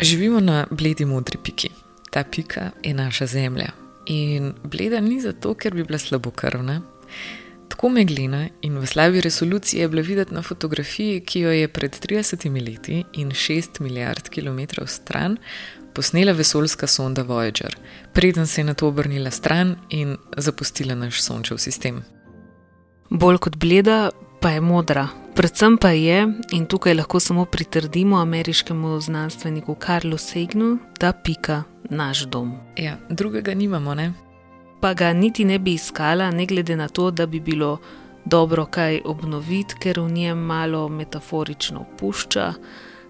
Živimo na bledi modri piki. Ta pika je naša zemlja. In bleda ni zato, ker bi bila slabo krvna. Tako meglina in v slabi resoluciji je bila videti na fotografiji, ki jo je pred 30 leti in 6 milijard km stran posnela vesoljska sonda Voyager, preden se je na to obrnila stran in zapustila naš sončev sistem. Bolj kot bleda, pa je modra. Predvsem pa je, in tukaj lahko samo pritrdimo ameriškemu znanstveniku Karlu Segnu, da pika naš dom. Ja, drugega nimamo, ne? Pa ga niti ne bi iskala, ne glede na to, da bi bilo dobro kaj obnoviti, ker v njem malo metaforično pušča.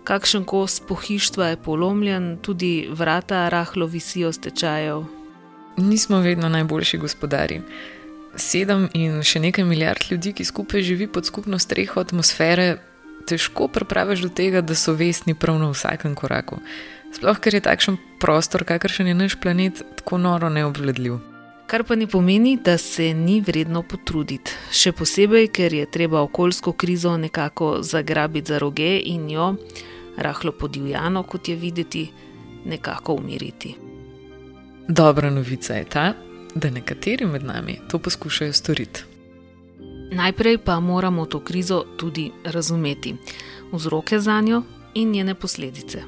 Kakšen kos pohištva je polomljen, tudi vrata rahlo visijo stečajev. Nismo vedno najboljši gospodari sedem in še nekaj milijard ljudi, ki skupaj živi pod skupno streho atmosfere, težko pripraviš do tega, da so vestni prav na vsakem koraku. Sploh ker je takšen prostor, kakršen je naš planet, tako noro neobvladljiv. Kar pa ne pomeni, da se ni vredno potruditi. Še posebej, ker je treba okoljsko krizo nekako zagrabiti za roge in jo, rahlo podivjano, kot je videti, nekako umiriti. Dobra novica je ta, da nekateri med nami to poskušajo storiti. Najprej pa moramo to krizo tudi razumeti, vzroke za njo in njene posledice.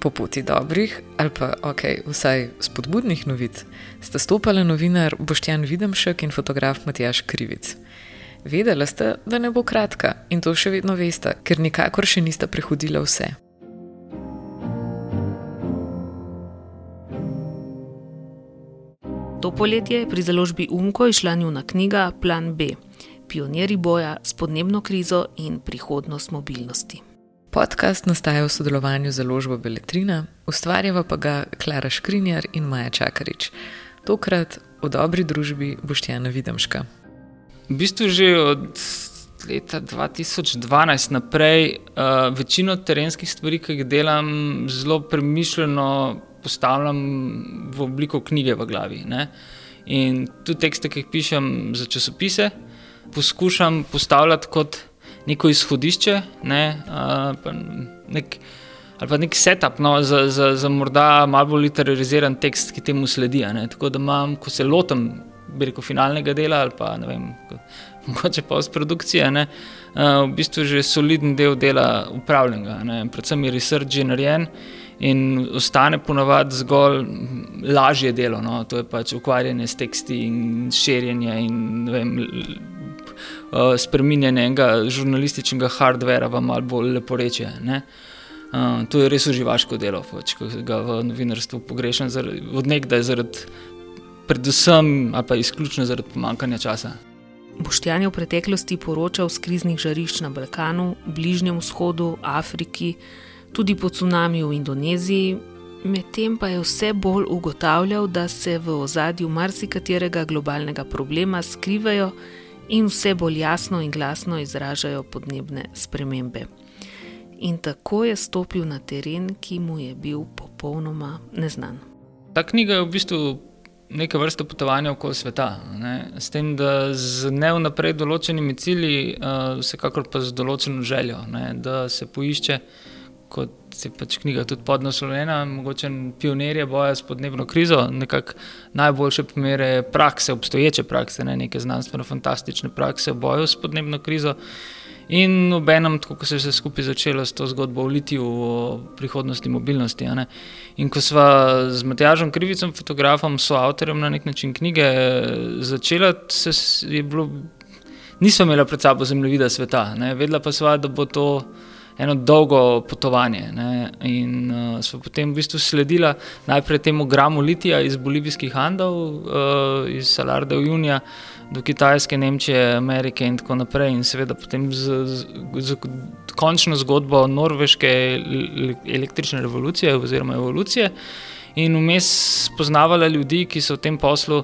Po poti dobrih, ali pa ok, vsaj spodbudnih novic, sta stopala novinar Boštjan Videmšek in fotograf Matjaš Krivic. Vedela sta, da ne bo kratka in to še vedno veste, ker nikakor še nista prehodila vse. To poletje je pri založbi Unko išla njuna knjiga Plan B: Pionirji boja s podnebno krizo in prihodnost mobilnosti. Podcast nastaja v sodelovanju z založbo Beletrina, ustvarjava pa ga Klara Škrinjar in Maja Čakarič. Tokrat v dobri družbi Boštjana Videmška. V bistvu že od leta 2012 naprej uh, večino terenskih stvari, ki jih delam, zelo premišljeno postavljam v obliko knjige v glavi. Ne? In tudi tekste, ki jih pišem za časopise, poskušam postavljati kot neko izhodišče, ne? pa nek, ali pa nek setup no? za, za, za morda malo bolj literariziran tekst, ki temu sledi. Tako da imam, ko se lotim. Rekel, finalnega dela ali pa ne vem, mogoče postprodukcije, uh, v bistvu že soliden del dela upravljenega, ne? predvsem je research že narejen in ostane ponavadi zgolj lažje delo. No? To je pač ukvarjanje s teksti in širjenje in vem, uh, spreminjanje enega žurnalističnega hardvera v malo bolj lepo reče. Uh, to je res uživaško delo, pač, ki ga v novinarstvu pogrešam od nekdaj, zaradi, predvsem ali pa izključno zaradi pomankanja časa. Boštjan je v preteklosti poročal z kriznih žarišč na Balkanu, Bližnjem vzhodu, Afriki, tudi po cunamiju v Indoneziji, medtem pa je vse bolj ugotavljal, da se v ozadju marsikaterega globalnega problema skrivajo in vse bolj jasno in glasno izražajo podnebne spremembe. In tako je stopil na teren, ki mu je bil popolnoma neznan. Ta knjiga je v bistvu neke vrste potovanja okoli sveta, ne? s tem, da z ne vnaprej določenimi cilji, uh, vsekakor pa z določeno željo, ne? da se poišče kot je pač knjiga tudi podnaslovljena, mogoče pionirje boja s podnebno krizo, nekako najboljše primere prakse, obstoječe prakse, ne neke znanstveno-fantastične prakse v boju s podnebno krizo. In ob enem, ko se je vse skupaj začelo s to zgodbo o litiju, o prihodnosti mobilnosti. In ko smo z Matjažom Krivicem, fotografom, so avtorjem na nek način knjige začela, se je bilo, nismo imeli pred sabo zemljevida sveta, ne? vedela pa sva, da bo to eno dolgo potovanje. Ne? In uh, smo potem v bistvu sledili najprej temu gramu litija iz bolivijskih Andov, uh, iz Salarda v Junija. Do Kitajske, Nemčije, Amerike in tako naprej, in seveda potem z, z, z končno zgodbo norveške električne revolucije oziroma evolucije, in vmes spoznavala ljudi, ki so v tem poslu,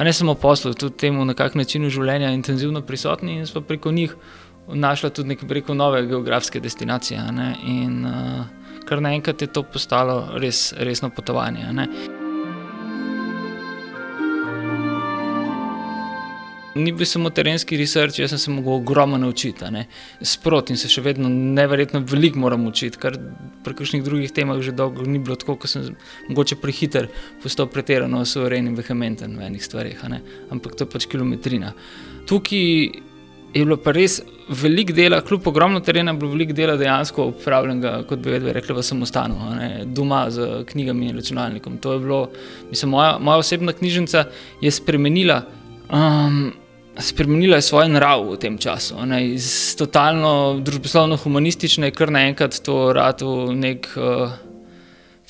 ne samo poslu, tudi temu na kak način življenja intenzivno prisotni, in smo preko njih našla tudi nekaj preko nove geografske destinacije. Ne? In uh, kar naenkrat je to postalo res resno potovanje. Ne? Ni bil samo terenski research, jaz sem se mogel ogromno naučiti. Sproti se še vedno neverjetno veliko moram učiti, kar pri kakšnih drugih temah že dolgo ni bilo tako, kot sem mogoče prehiter, postal pretirano soveren in vehementen v enih stvarih. Ampak to je pač kilometrina. Tukaj je bilo pa res veliko dela, kljub ogromno terena, bilo veliko dela dejansko upravljenega, kot bi rekli, v samostanu, doma z knjigami in računalnikom. To je bilo, mislim, moja, moja osebna knjižnica je spremenila. Um, spremenila je svojo naravo v tem času. Ne, iz totalno družbeno-humanistične je kar naenkrat to rado nek uh,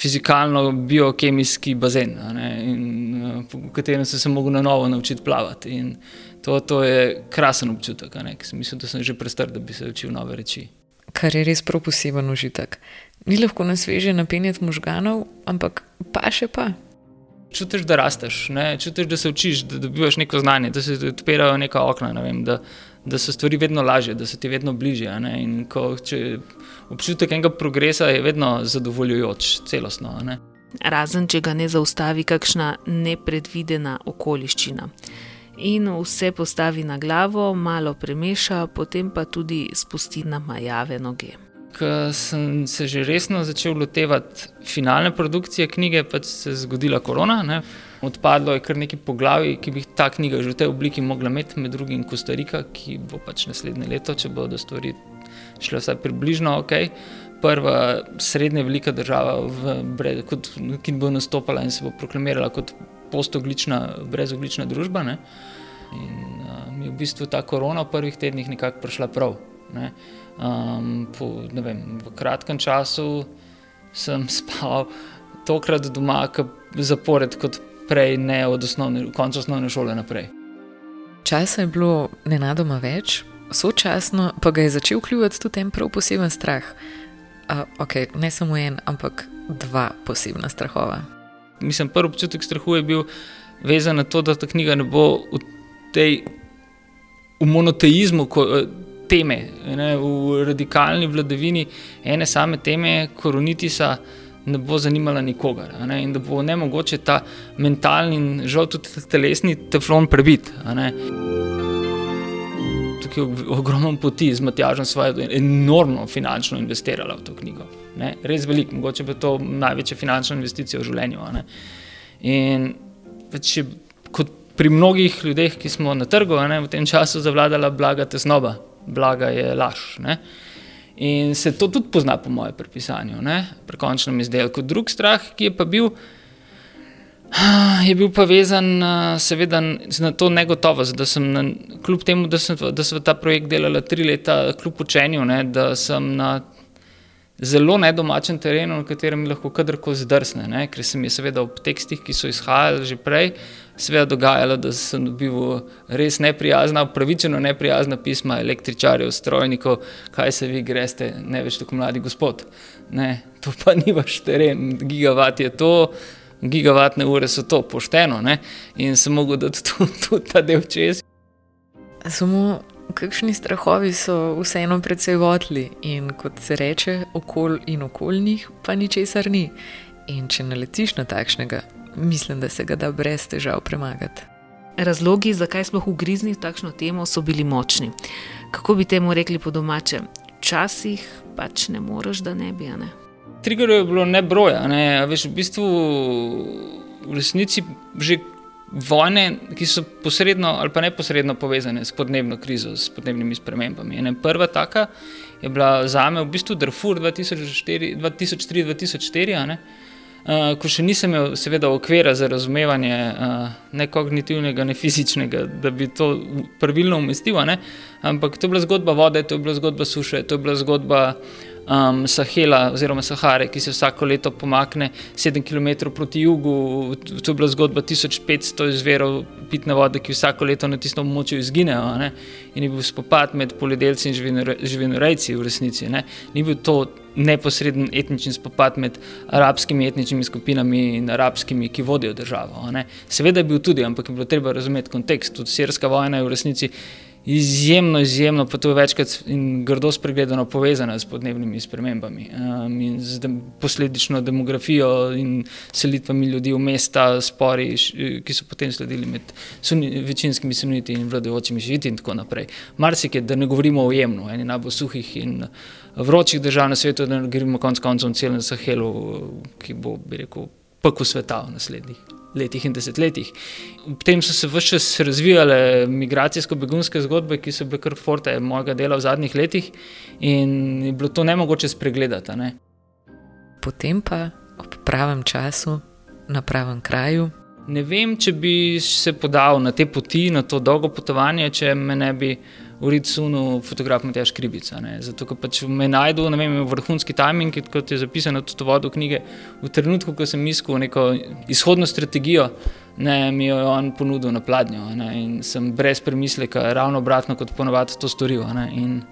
fizikalno-biokemijski bazen, ne, in, uh, v katerem sem se lahko na novo naučil plavati. In to, to je krasen občutek, ki sem mislil, da sem že prestar, da bi se učil nove reči. Kar je res prav poseben užitek. Ni lahko na sveže napenjati možganov, ampak pa še pa čutiš, da rasteš, ne? čutiš, da se učiš, da dobivaš neko znanje, da se odpirajo neka okna, ne vem, da, da so stvari vedno lažje, da so ti vedno bližje. Ko, občutek enega progresa je vedno zadovoljujoč, celostno. Razen, če ga ne zaustavi kakšna nepredvidena okoliščina. In vse postavi na glavo, malo premeša, potem pa tudi spusti na majave noge ko sem se že resno začel lotevati finalne produkcije knjige, pa se je zgodila korona. Ne. Odpadlo je kar nekaj poglavij, ki bi ta knjiga že v tej obliki mogla imeti, med drugim Kostarika, ki bo pač naslednje leto, če bodo stvari šle vsaj približno ok. Prva srednja velika država, v, kot, ki bo nastopala in se bo proklamirala kot postoglična, brezoglična družba. Ne. In uh, mi je v bistvu ta korona v prvih tednih nekako prišla prav. Ne. Um, po, vem, v kratkem času sem spal tokrat doma, zapored, kot prej, ne od osnovne, konca osnovne šole naprej. Časa je bilo nenadoma več, sočasno pa ga je začel kljuvati tudi en prav poseben strah. Uh, okay, ne samo en, ampak dva posebna strahova. Mislim, prvi občutek strahu je bil vezan na to, da ta knjiga ne bo v tej v monoteizmu. Ko, teme, ne, v radikalni vladavini ene same teme, koronitisa, ne bo zanimala nikogar. Ne, in da bo ne mogoče ta mentalni in žal tudi telesni teflon prebiti. Tukaj je ogromno poti z Matjažem, svojo enormno finančno investirala v to knjigo. Ne, res veliko, mogoče pa to največja finančna investicija v življenju. In pač je, kot pri mnogih ljudeh, ki smo na trgu, ne, v tem času zavladala blaga tesnoba blaga je laž. Ne? In se to tudi pozna po mojem prepisanju, ne? pri končnem izdelku. Drugi strah, ki je pa bil, je bil pa vezan seveda na to negotovost, da sem na, kljub temu, da sem, da sem ta projekt delala tri leta, kljub učenju, ne? da sem na zelo nedomačen terenu, na katerem lahko kadarkoli zdrsne, ne? ker sem je seveda ob tekstih, ki so izhajali že prej, seveda dogajalo, da sem dobil res neprijazna, upravičeno neprijazna pisma električarjev, strojnikov, kaj se vi greste, ne več tako mladi gospod. Ne, to pa ni vaš teren, gigavat je to, gigavatne ure so to, pošteno. Ne? In sem mogel dati tudi, ta del čez. Samo kakšni strahovi so vseeno precej vodli in kot se reče, okol in okoljnih pa ničesar ni. In če naletiš na takšnega, mislim, da se ga da brez težav premagati. Razlogi, zakaj smo ugriznili v takšno temo, so bili močni. Kako bi temu rekli po domače? Včasih pač ne moreš, da ne bi. Ne? Triggerov je bilo ne broja. Ne? Veš, v bistvu v resnici že vojne, ki so posredno ali pa neposredno povezane s podnebno krizo, s podnebnimi spremembami. Ene prva taka je bila za me v bistvu Darfur 2003-2004. Uh, ko še nisem imel, seveda, okvira za razumevanje uh, ne kognitivnega, ne fizičnega, da bi to pravilno umestil. Ampak to je bila zgodba vode, to je bila zgodba suše, to je bila zgodba um, Sahela oziroma Sahare, ki se vsako leto pomakne 7 km proti jugu. To je bila zgodba 1500 izverov pitne vode, ki vsako leto na tistem območju izginejo. In je bil spopad med poljedelci in živinorejci v resnici. Ne? Ni bil to neposreden etnični spopad med arabskimi etničnimi skupinami in arabskimi, ki vodijo državo. Seveda je bil tudi, ampak je bilo treba razumeti kontekst. Tudi sirska vojna je v resnici izjemno, izjemno, pa je večkrat in grdo spregledano povezana s podnebnimi spremembami um, in z dem, posledično demografijo in selitvami ljudi v mesta, spori, ki so potem sledili med suni, večinskimi suniti in vladajočimi žiti in tako naprej. Marsik je, da ne govorimo o jemnu, eni najbolj suhih in vročih držav na svetu, da ne govorimo konc koncem o celem Sahelu, ki bo, bi rekel, peklo sveta v naslednjih letih in desetletjih. Potem so se vse čas razvijale migracijsko-begunske zgodbe, ki so bile kar forte mojega dela v zadnjih letih, in je bilo to ne mogoče spregledati. Ne? Potem pa ob pravem času, na pravem kraju. Ne vem, če bi se podal na te poti, na to dolgo potovanje, če me ne bi v Ridsunu fotograf Matjaš Kribica. Ne. Zato, ker pač me najdu, ne vem, vrhunski timing, kot je zapisano tudi v vodu knjige, v trenutku, ko sem iskal neko izhodno strategijo, ne, mi jo je on ponudil na pladnju ne, in sem brez premisleka, ravno obratno kot ponovadi to storil. Ne, in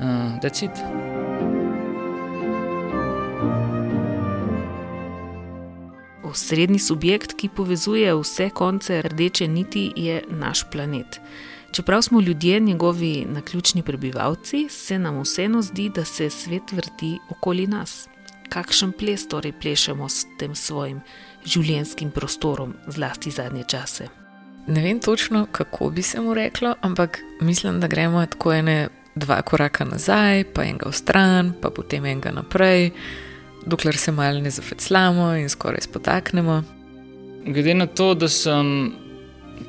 uh, that's it. Osrednji subjekt, ki povezuje vse konce rdeče niti, je naš planet. Čeprav smo ljudje njegovi naključni prebivalci, se nam vseeno zdi, da se svet vrti okoli nas. Kakšen ples torej plešemo s tem svojim življenjskim prostorom, zlasti zadnje čase? Ne vem točno, kako bi se mu reklo, ampak mislim, da gremo tako ene dva koraka nazaj, pa enega v stran, pa potem enega naprej, dokler se malo ne zafeclamo in skoraj spotaknemo. Glede na to, da sem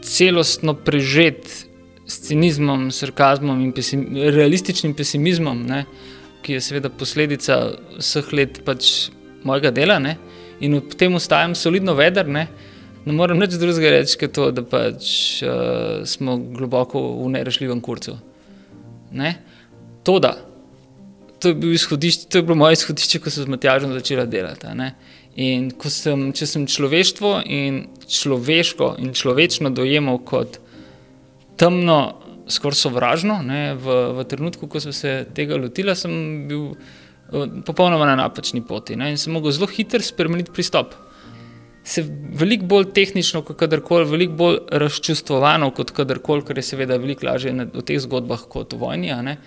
celostno prežet s cinizmom, sarkazmom in pesim, realističnim pesimizmom, ne, ki je seveda posledica vseh let pač mojega dela. Ne, in potem ostajam solidno veder. Ne, ne morem nič drugega reči, kot to, da pač, uh, smo globoko v nerešljivem kurcu. Ne. To, da. To je, bil to je bilo moje izhodišče, ko sem z Matjažem začela delati. Ne. In sem, če sem človeštvo in človeško in človečno dojemal kot temno, skoraj sovražno. Ne, v, v trenutku, ko sem se tega lotila, sem bil eh, popolnoma na napačni poti ne, in sem mogel zelo hitro spremeniti pristop. Se veliko bolj tehnično, kot kadarkoli, veliko bolj razčustvovano, kot kadarkoli, ker je seveda veliko lažje v teh zgodbah kot v vojni.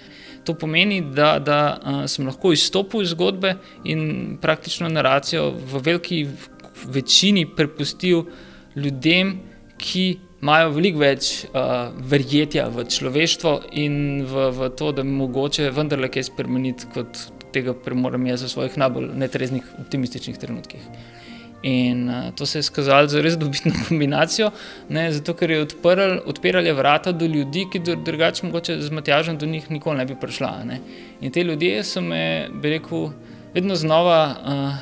To pomeni, da, da uh, sem lahko izstopil iz zgodbe in praktično naracijo v veliki večini prepustil ljudem, ki imajo veliko več uh, verjetja v človeštvo in v, v to, da je mogoče vendarle kaj spremeniti, kot tega premorem jaz v svojih najbolj netreznih, optimističnih trenutkih. In uh, to se je skazalo za res dobitno kombinacijo, ne, zato ker je odpirala vrata do ljudi, ki drugače mogoče z Matjažem do njih nikoli ne bi prišla. Ne. In te ljudje so me, bi rekel, vedno znova uh,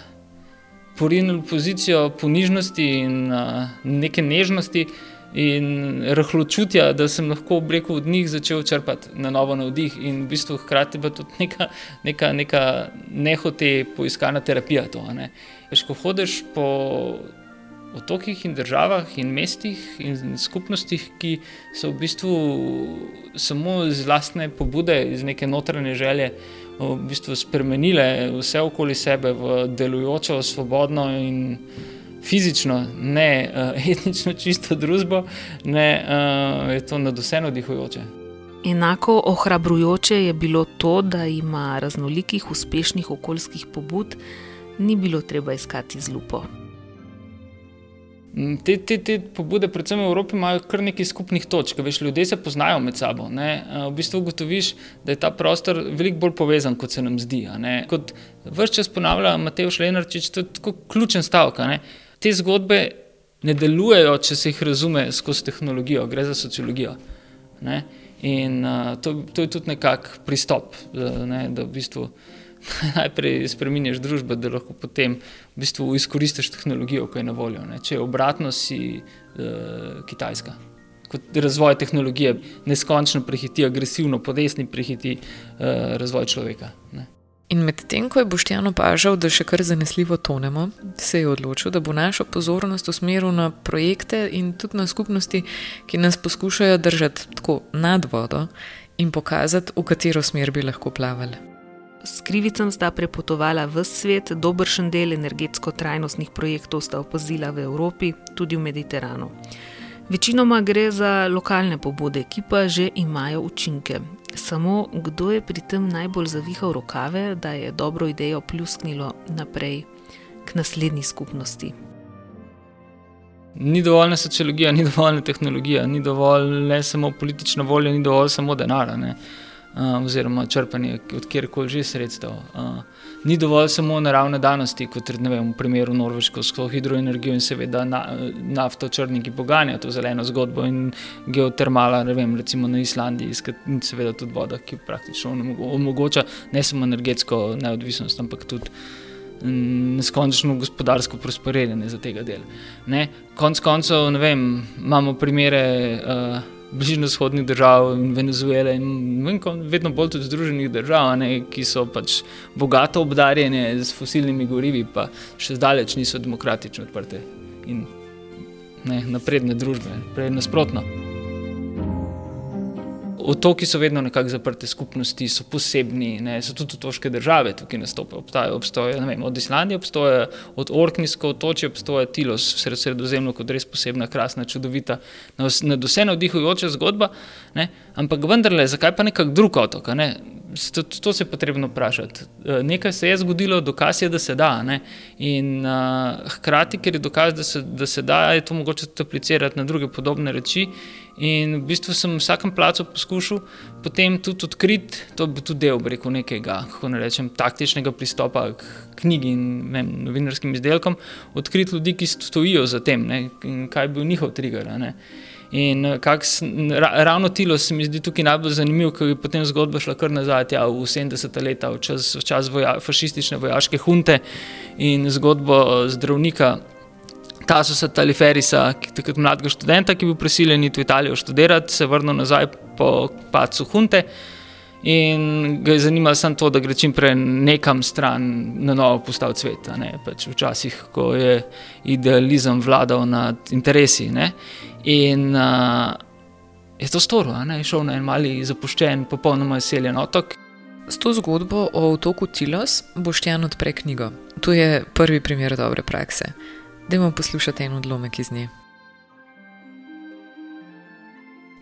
porinili v pozicijo ponižnosti in uh, neke nežnosti, in rahločutja, da sem lahko rekel, od njih začel črpati na novo navdih in v bistvu hkrati pa tudi neka, neka, neka nehote poiskana terapija. To, ne. Veš, ko hodiš po otokih in državah in mestih in skupnostih, ki so v bistvu samo iz lastne pobude, iz neke notranje želje. V bistvu spremenile vse okoli sebe v delujočo, svobodno in fizično, ne uh, etnično čisto družbo, ne, uh, je to nad vse navdihujoče. Enako ohrabrujoče je bilo to, da ima raznolikih uspešnih okoljskih pobud ni bilo treba iskati z lupo. Mm, te, te, te pobude, predvsem v Evropi, imajo kar nekaj skupnih točk. Veš, ljudje se poznajo med sabo. Ne? Eh, v bistvu ugotoviš, da je ta prostor veliko bolj povezan, kot se nam zdi. Kot vse čas ponavlja Matej Šlenarčič, to je tako ključen stavek te zgodbe ne delujejo, če se jih razume skozi tehnologijo, gre za sociologijo. Ne? In uh, to, to je tudi nekakšen pristop, ne? da v bistvu najprej spremeniš družbo, da lahko potem v bistvu izkoristiš tehnologijo, ki je na voljo. Ne? Če je obratno, si uh, Kitajska. Kot razvoj tehnologije neskončno prehiti, agresivno, po desni prehiti uh, razvoj človeka. Ne? In medtem, ko je Boštjan opažal, da še kar zanesljivo tonemo, se je odločil, da bo našo pozornost usmeril na projekte in tudi na skupnosti, ki nas poskušajo držati tako nad vodo in pokazati, v katero smer bi lahko plavali. S krivicem sta prepotovala v svet, dobršen del energetsko trajnostnih projektov sta opazila v Evropi, tudi v Mediteranu. Večinoma gre za lokalne pobude, ki pa že imajo učinke. Samo kdo je pri tem najbolj zavihal rokave, da je dobro idejo pljusknilo naprej k naslednji skupnosti? Ni dovolj sociologija, ni dovolj tehnologija, ni dovolj ne samo politična volja, ni dovolj samo denar, uh, oziroma črpanje od kjerkoli že sredstev. Uh, ni dovolj samo naravne danosti, kot vem, v primeru Norveško s hidroenergijo in seveda na, nafto črni, ki poganja to zeleno zgodbo in geotermala, vem, recimo na Islandiji, in seveda tudi voda, ki praktično omogoča ne samo energetsko neodvisnost, ampak tudi neskončno gospodarsko prosperiranje za tega dela. Ne? Konec koncev, ne vem, imamo primere uh, bližnjo-vzhodnih držav Venezuele in vedno bolj tudi združenih držav, ne? ki so pač bogato obdarjene z fosilnimi gorivi, pa še zdaleč niso demokratično odprte in ne, napredne družbe, prej nasprotno. Otoki so vedno nekako zaprte skupnosti, so posebni, ne, so tudi otoške države, tukaj nastopajo. Obstajajo, obstajajo vem, od Islandije, obstaja od Orknijsko otočje, obstaja Tilos, vse sredozemno kot res posebna, krasna, čudovita, na vse navdihujoča zgodba. Ne, ampak vendarle, zakaj pa nekak drug otok? Ne? To, to se je potrebno vprašati. E, nekaj se je zgodilo, dokaz je, da se da. Ne? In uh, hkrati, ker je dokaz, da se, da se da, je to mogoče tudi aplicirati na druge podobne reči. In v bistvu sem v vsakem placu poskušal potem tudi odkriti, to bi tudi del rekel, nekega, kako ne rečem, taktičnega pristopa k knjigi in vem, novinarskim izdelkom, odkriti ljudi, ki stojijo za tem ne, in kaj bi bil njihov trigger. Ne. In kaks, ravno tilo se mi zdi tukaj najbolj zanimivo, ker je potem zgodba šla kar nazaj ja, v 70-ta leta, v čas, v čas voja, fašistične vojaške hunte in zgodbo zdravnika. Tasusa Taliferisa, takrat mladega študenta, ki je bil prisiljen iti v Italijo študirati, se vrnil nazaj po padcu Hunte in ga je zanimalo samo to, da gre čim prej nekam stran na novo postaviti svet. Pač včasih, ko je idealizem vladal nad interesi. Ne? In uh, je to storil, je šel na en mali zapuščen, popolnoma izseljen otok. S to zgodbo o otoku Tilos boš ti odpre knjigo. To je prvi primer dobre prakse. Dajmo poslušati en odlomek iz nje.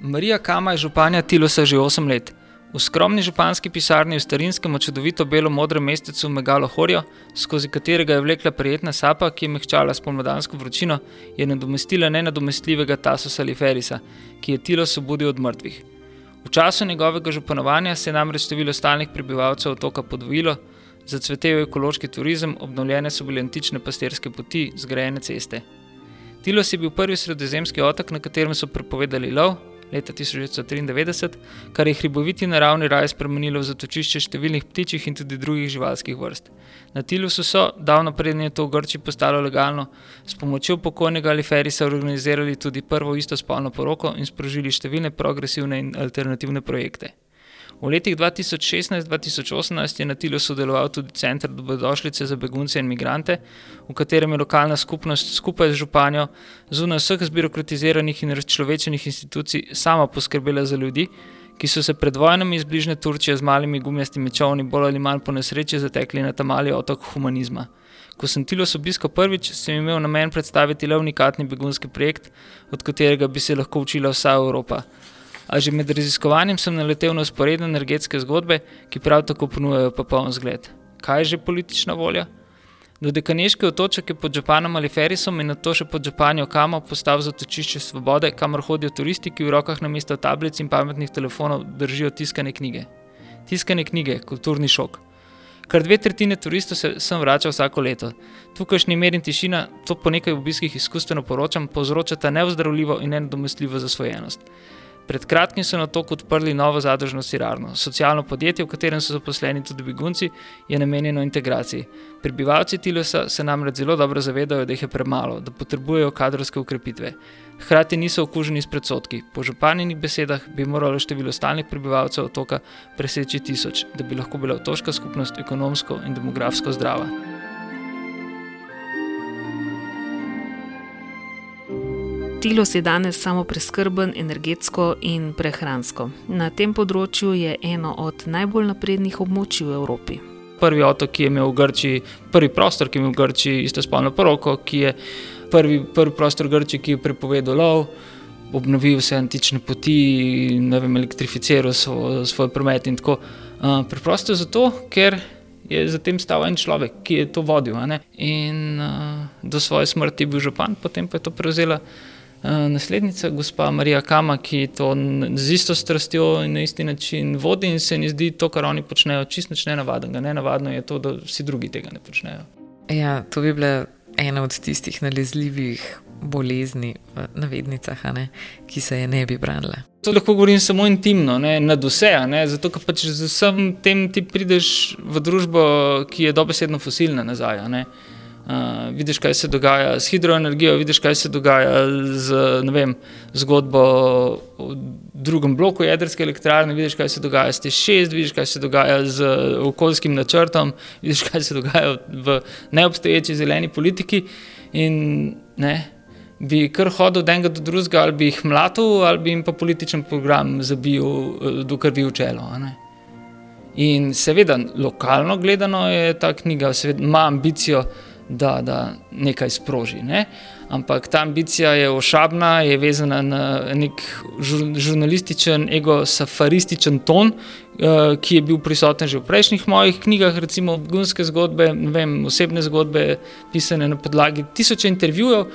Marija Kama je županja Tilosa že 8 let. V skromni županski pisarni v starinskem, čudovito belo-modrem mestecu Megalo Horjo, skozi katerega je vlekla prijetna sapa, ki je mehčala spomladansko vročino, je nadomestila nenadomestljivega Tasosa Liferisa, ki je Tilos obudil od mrtvih. V času njegovega županovanja se je namreč število stalnih prebivalcev otoka podvojilo, Zacvetel je ekološki turizem, obnovljene so bile antične pastirske poti, zgrajene ceste. Tilos je bil prvi sredozemski otok, na katerem so prepovedali lov leta 1993, kar je hriboviti naravni raj spremenilo v zatočišče številnih ptičjih in tudi drugih živalskih vrst. Na Tilusu so, davno prednje to v Grči postalo legalno, s pomočjo pokojnega Aliferisa organizirali tudi prvo istospolno poroko in sprožili številne progresivne in alternativne projekte. V letih 2016-2018 je na Tilu sodeloval tudi Center dobrodošlice za begunce in migrante, v katerem je lokalna skupnost skupaj z županjo zunaj vseh zbirokratiziranih in razčlovečenih institucij sama poskrbela za ljudi, ki so se pred vojnami iz bližnje Turčije z malimi gumijastimi čovni bolj ali manj po nesreči zatekli na tam mali otok humanizma. Ko sem Tilos obiskal prvič, sem imel namen predstaviti le unikatni begunski projekt, od katerega bi se lahko učila vsa Evropa. A že med raziskovanjem sem naletel na usporedne energetske zgodbe, ki prav tako ponujajo popoln zgled. Kaj je že politična volja? Do dekaneške otočke pod Japanom ali Ferisom in na to še pod Japanijo Kamo postal zatočišče svobode, kamor hodijo turisti, ki v rokah na mesto tablic in pametnih telefonov držijo tiskane knjige. Tiskane knjige, kulturni šok. Kar dve tretjine turistov se sem vračal vsako leto. Tukajšnji mir in tišina, to po nekaj obiskih izkustveno poročam, povzročata neozdravljivo in nedomestljivo zasvojenost. Pred kratkim so na to odprli novo zadružno sirarno. Socialno podjetje, v katerem so zaposleni tudi begunci, je namenjeno integraciji. Prebivalci Tilosa se namreč zelo dobro zavedajo, da jih je premalo, da potrebujejo kadrovske ukrepitve. Hkrati niso okuženi s predsotki. Po županjenih besedah bi moralo število stalnih prebivalcev otoka preseči tisoč, da bi lahko bila otoška skupnost ekonomsko in demografsko zdrava. Tilos je danes samo preskrben energetsko in prehransko. Na tem področju je eno od najbolj naprednih območij v Evropi. Prvi otok, ki je imel v Grčiji, prvi prostor, ki je imel v Grčiji istospolno poroko, ki je prvi, prvi prostor v Grčiji, ki je prepovedal lov. obnovil vse antične poti, vem, elektrificiral svoj, svoj promet in tako. Uh, preprosto zato, ker je za tem stal en človek, ki je to vodil. In uh, do svoje smrti je bil župan, potem pa je to prevzela. Naslednica, gospa Marija Kama, ki to z isto strastjo in na isti način vodi, in se mi zdi to, kar oni počnejo, čisto ne navadno. Ne navadno je to, da vsi drugi tega ne počnejo. Ja, to bi bila ena od tistih nalezljivih bolezni, v navednicah, ne, ki se je ne bi branila. To lahko govorim samo intimno, ne, nad vse. Ne, zato, ker pač z vsem tem ti prideš v družbo, ki je dobesedno fosilna nazaj. Uh, vidiš, kaj se dogaja s hidroenergijo, vidiš, kaj se dogaja z vem, zgodbo o drugem bloku jedrske elektrarne, vidiš, kaj se dogaja s T6, vidiš, kaj se dogaja z okoljskim načrtom, vidiš, kaj se dogaja v neobstoječi zeleni politiki. In, ne, bi kar hodil od enega do drugega, ali bi jih mlatil, ali bi jim pa političen program zabil do krvi v čelo. In seveda, lokalno gledano je ta knjiga, seveda, ima ambicijo, da, da nekaj sproži. Ne? Ampak ta ambicija je ošabna, je vezana na nek žurnalističen, ego-safarističen ton, eh, ki je bil prisoten že v prejšnjih mojih knjigah, recimo gunske zgodbe, vem, osebne zgodbe, pisane na podlagi tisoče intervjujev.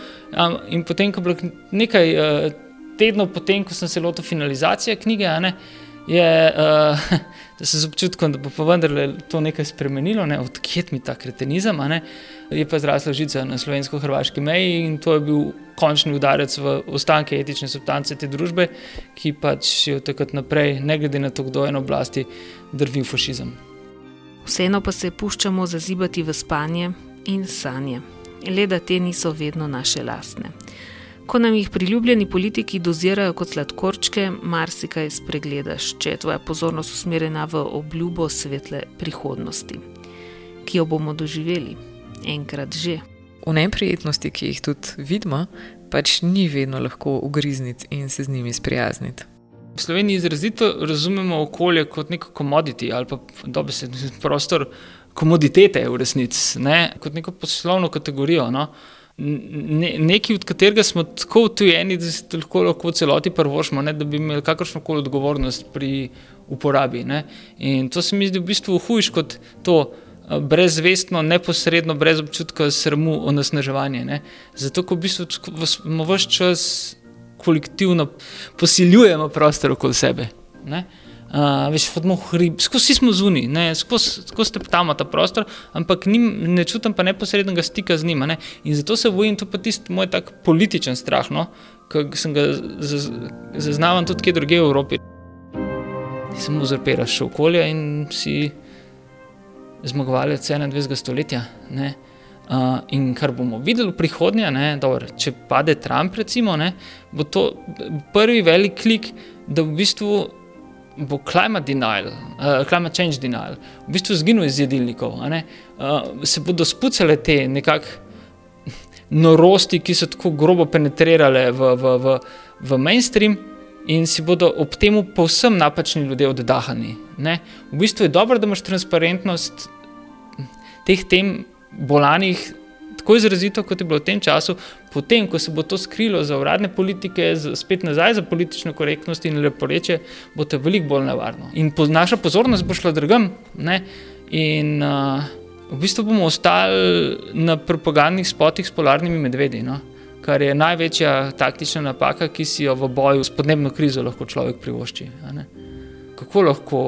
In potem, ko je bilo nekaj eh, tednov, potem, ko sem se lotil finalizacije knjige, ne, je, uh, da se z občutkom, da bo pa vendarle to nekaj spremenilo, ne, odkjet mi ta kretenizem. Ne, je pa zrasla žica na slovensko-hrvaški meji in to je bil končni udarec v ostanke etične substance te družbe, ki pač je od takrat naprej, ne glede na to, kdo je na oblasti, drvil fašizem. Vseeno pa se puščamo zazibati v spanje in sanje, le da te niso vedno naše lastne. Ko nam jih priljubljeni politiki dozirajo kot sladkorčke, marsikaj spregledaš, če je tvoja pozornost usmerjena v obljubo svetle prihodnosti, ki jo bomo doživeli enkrat že. V neprijetnosti, ki jih tudi vidimo, pač ni vedno lahko ugrizniti in se z njimi sprijazniti. V Sloveniji izrazito razumemo okolje kot neko komoditi ali pa dobro se prostor komoditete v resnici, ne? kot neko poslovno kategorijo. No? Ne, nekaj, od katerega smo tako utujeni, da se lahko, lahko celoti prvošmo, ne, da bi imeli kakršno koli odgovornost pri uporabi. Ne. In to se mi zdi v bistvu hujš kot to, brezvestno, neposredno, brez občutka sramu onesnaževanje. Zato, ko v bistvu smo vse čas kolektivno posiljujemo prostor okoli sebe. Ne? Uh, veš, hodimo v hrib, skozi smo zunaj, skozi skoz teptamo ta prostor, ampak nim, ne čutim pa neposrednega stika z njima. Ne? In zato se bojim, to pa tisti moj tak političen strah, no? ki sem ga zaznaval tudi kje drugje v Evropi. Samo uzurpiraš okolje in si zmagovalec 21. stoletja. Ne? Uh, in kar bomo videli v prihodnje, ne, dobro, če pade Trump, recimo, ne, bo to prvi velik klik, da v bistvu bo climate denial, uh, climate change denial, v bistvu zginil iz jedilnikov. Uh, se bodo spucale te nekakšne norosti, ki so tako grobo penetrirale v, v, v, v mainstream. In si bodo ob tem povsem napačni ljudje oddahani. Ne? V bistvu je dobro, da imaš transparentnost teh tem bolanih tako izrazito, kot je bilo v tem času, potem, ko se bo to skrilo za uradne politike, spet nazaj za politično korektnost in lepo reče, bo to veliko bolj nevarno. In po, naša pozornost bo šla drugam. In uh, v bistvu bomo ostali na propagandnih spotih s polarnimi medvedi. No? Kar je največja taktična napaka, ki si jo v boju s podnebno krizo lahko človek privošči. Kako lahko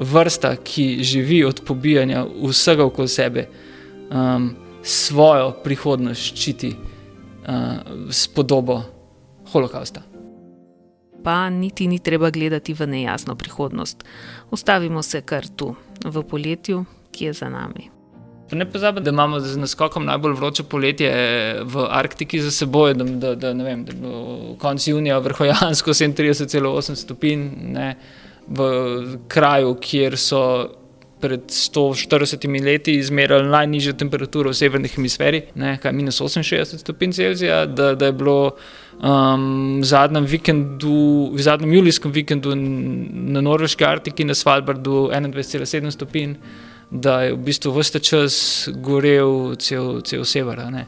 vrsta, ki živi od pobijanja vsega okoli sebe, um, svojo prihodnost ščiti uh, s podobo holokausta. Pa niti ni treba gledati v nejasno prihodnost. Ustavimo se kar tu, v poletju, ki je za nami. Ne pozabite, da imamo z naskokom najbolj vroče poletje v Arktiki za seboj, da, da, da, vem, da bo konec junija vrhojansko 37,8 stopinj v kraju, kjer so pred 140 leti izmerili najnižjo temperaturo v severni hemisferi, ne, kaj minus 68 stopinj Celzija, da, da je bilo um, v, zadnjem vikendu, v zadnjem julijskem vikendu na norveški Arktiki na Svalbardu 21,7 stopinj, da je v bistvu vse čas gorel cel, cel sever. Ne.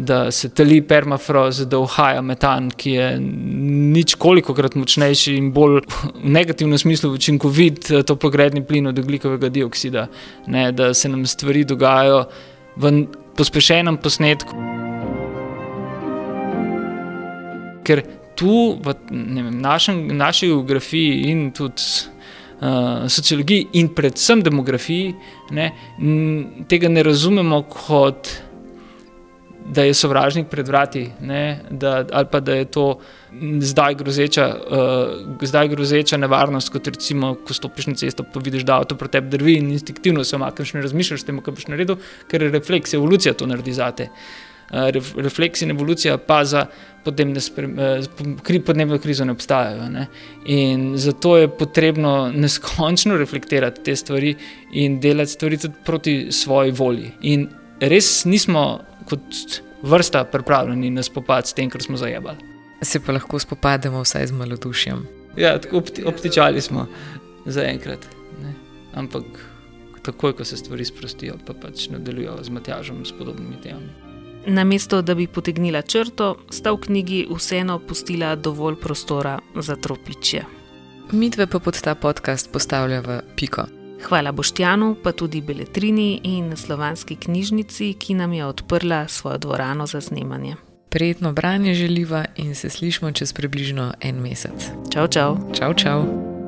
Da se tali permafrost, da uhaja metan, ki je nič koliko krat močnejši in bolj v negativnem smislu učinkovit eh, toplogredni plin od oglikovega dioksida, ne, da se nam stvari dogajajo v pospešenem posnetku. Ker tu v vem, našem, naši geografiji in tudi uh, sociologiji, in predvsem demografiji, ne, tega ne razumemo kot da je sovražnik pred vrati, da, ali pa da je to zdaj grozeča, uh, zdaj grozeča nevarnost, kot recimo, ko stopiš na cesto, pa vidiš, da avto proti tebi drvi in instinktivno se omakneš, ne razmišljaš o tem, kaj boš naredil, ker je refleks, evolucija to naredi zate. Uh, refleks in evolucija pa za podnebne, uh, podnebne krize ne obstajajo. Ne? In zato je potrebno neskončno reflektirati te stvari in delati stvari tudi proti svoji volji. In res nismo kot vrsta pripravljeni na spopad s tem, kar smo zajebali. Se pa lahko spopademo vsaj z malodušjem. Ja, obti, obtičali smo za enkrat. Ampak takoj, ko se stvari sprostijo, pa pač nadaljujejo z Matjažem s podobnimi temami. Namesto da bi potegnila črto, sta v knjigi vseeno pustila dovolj prostora za tropičje. Mitve pa pod ta podcast postavlja v piko. Hvala Boštjanu, pa tudi Beletrini in Slovanski knjižnici, ki nam je odprla svojo dvorano za snemanje. Prijetno branje želiva in se slišmo čez približno en mesec. Čau, čau. čau, čau.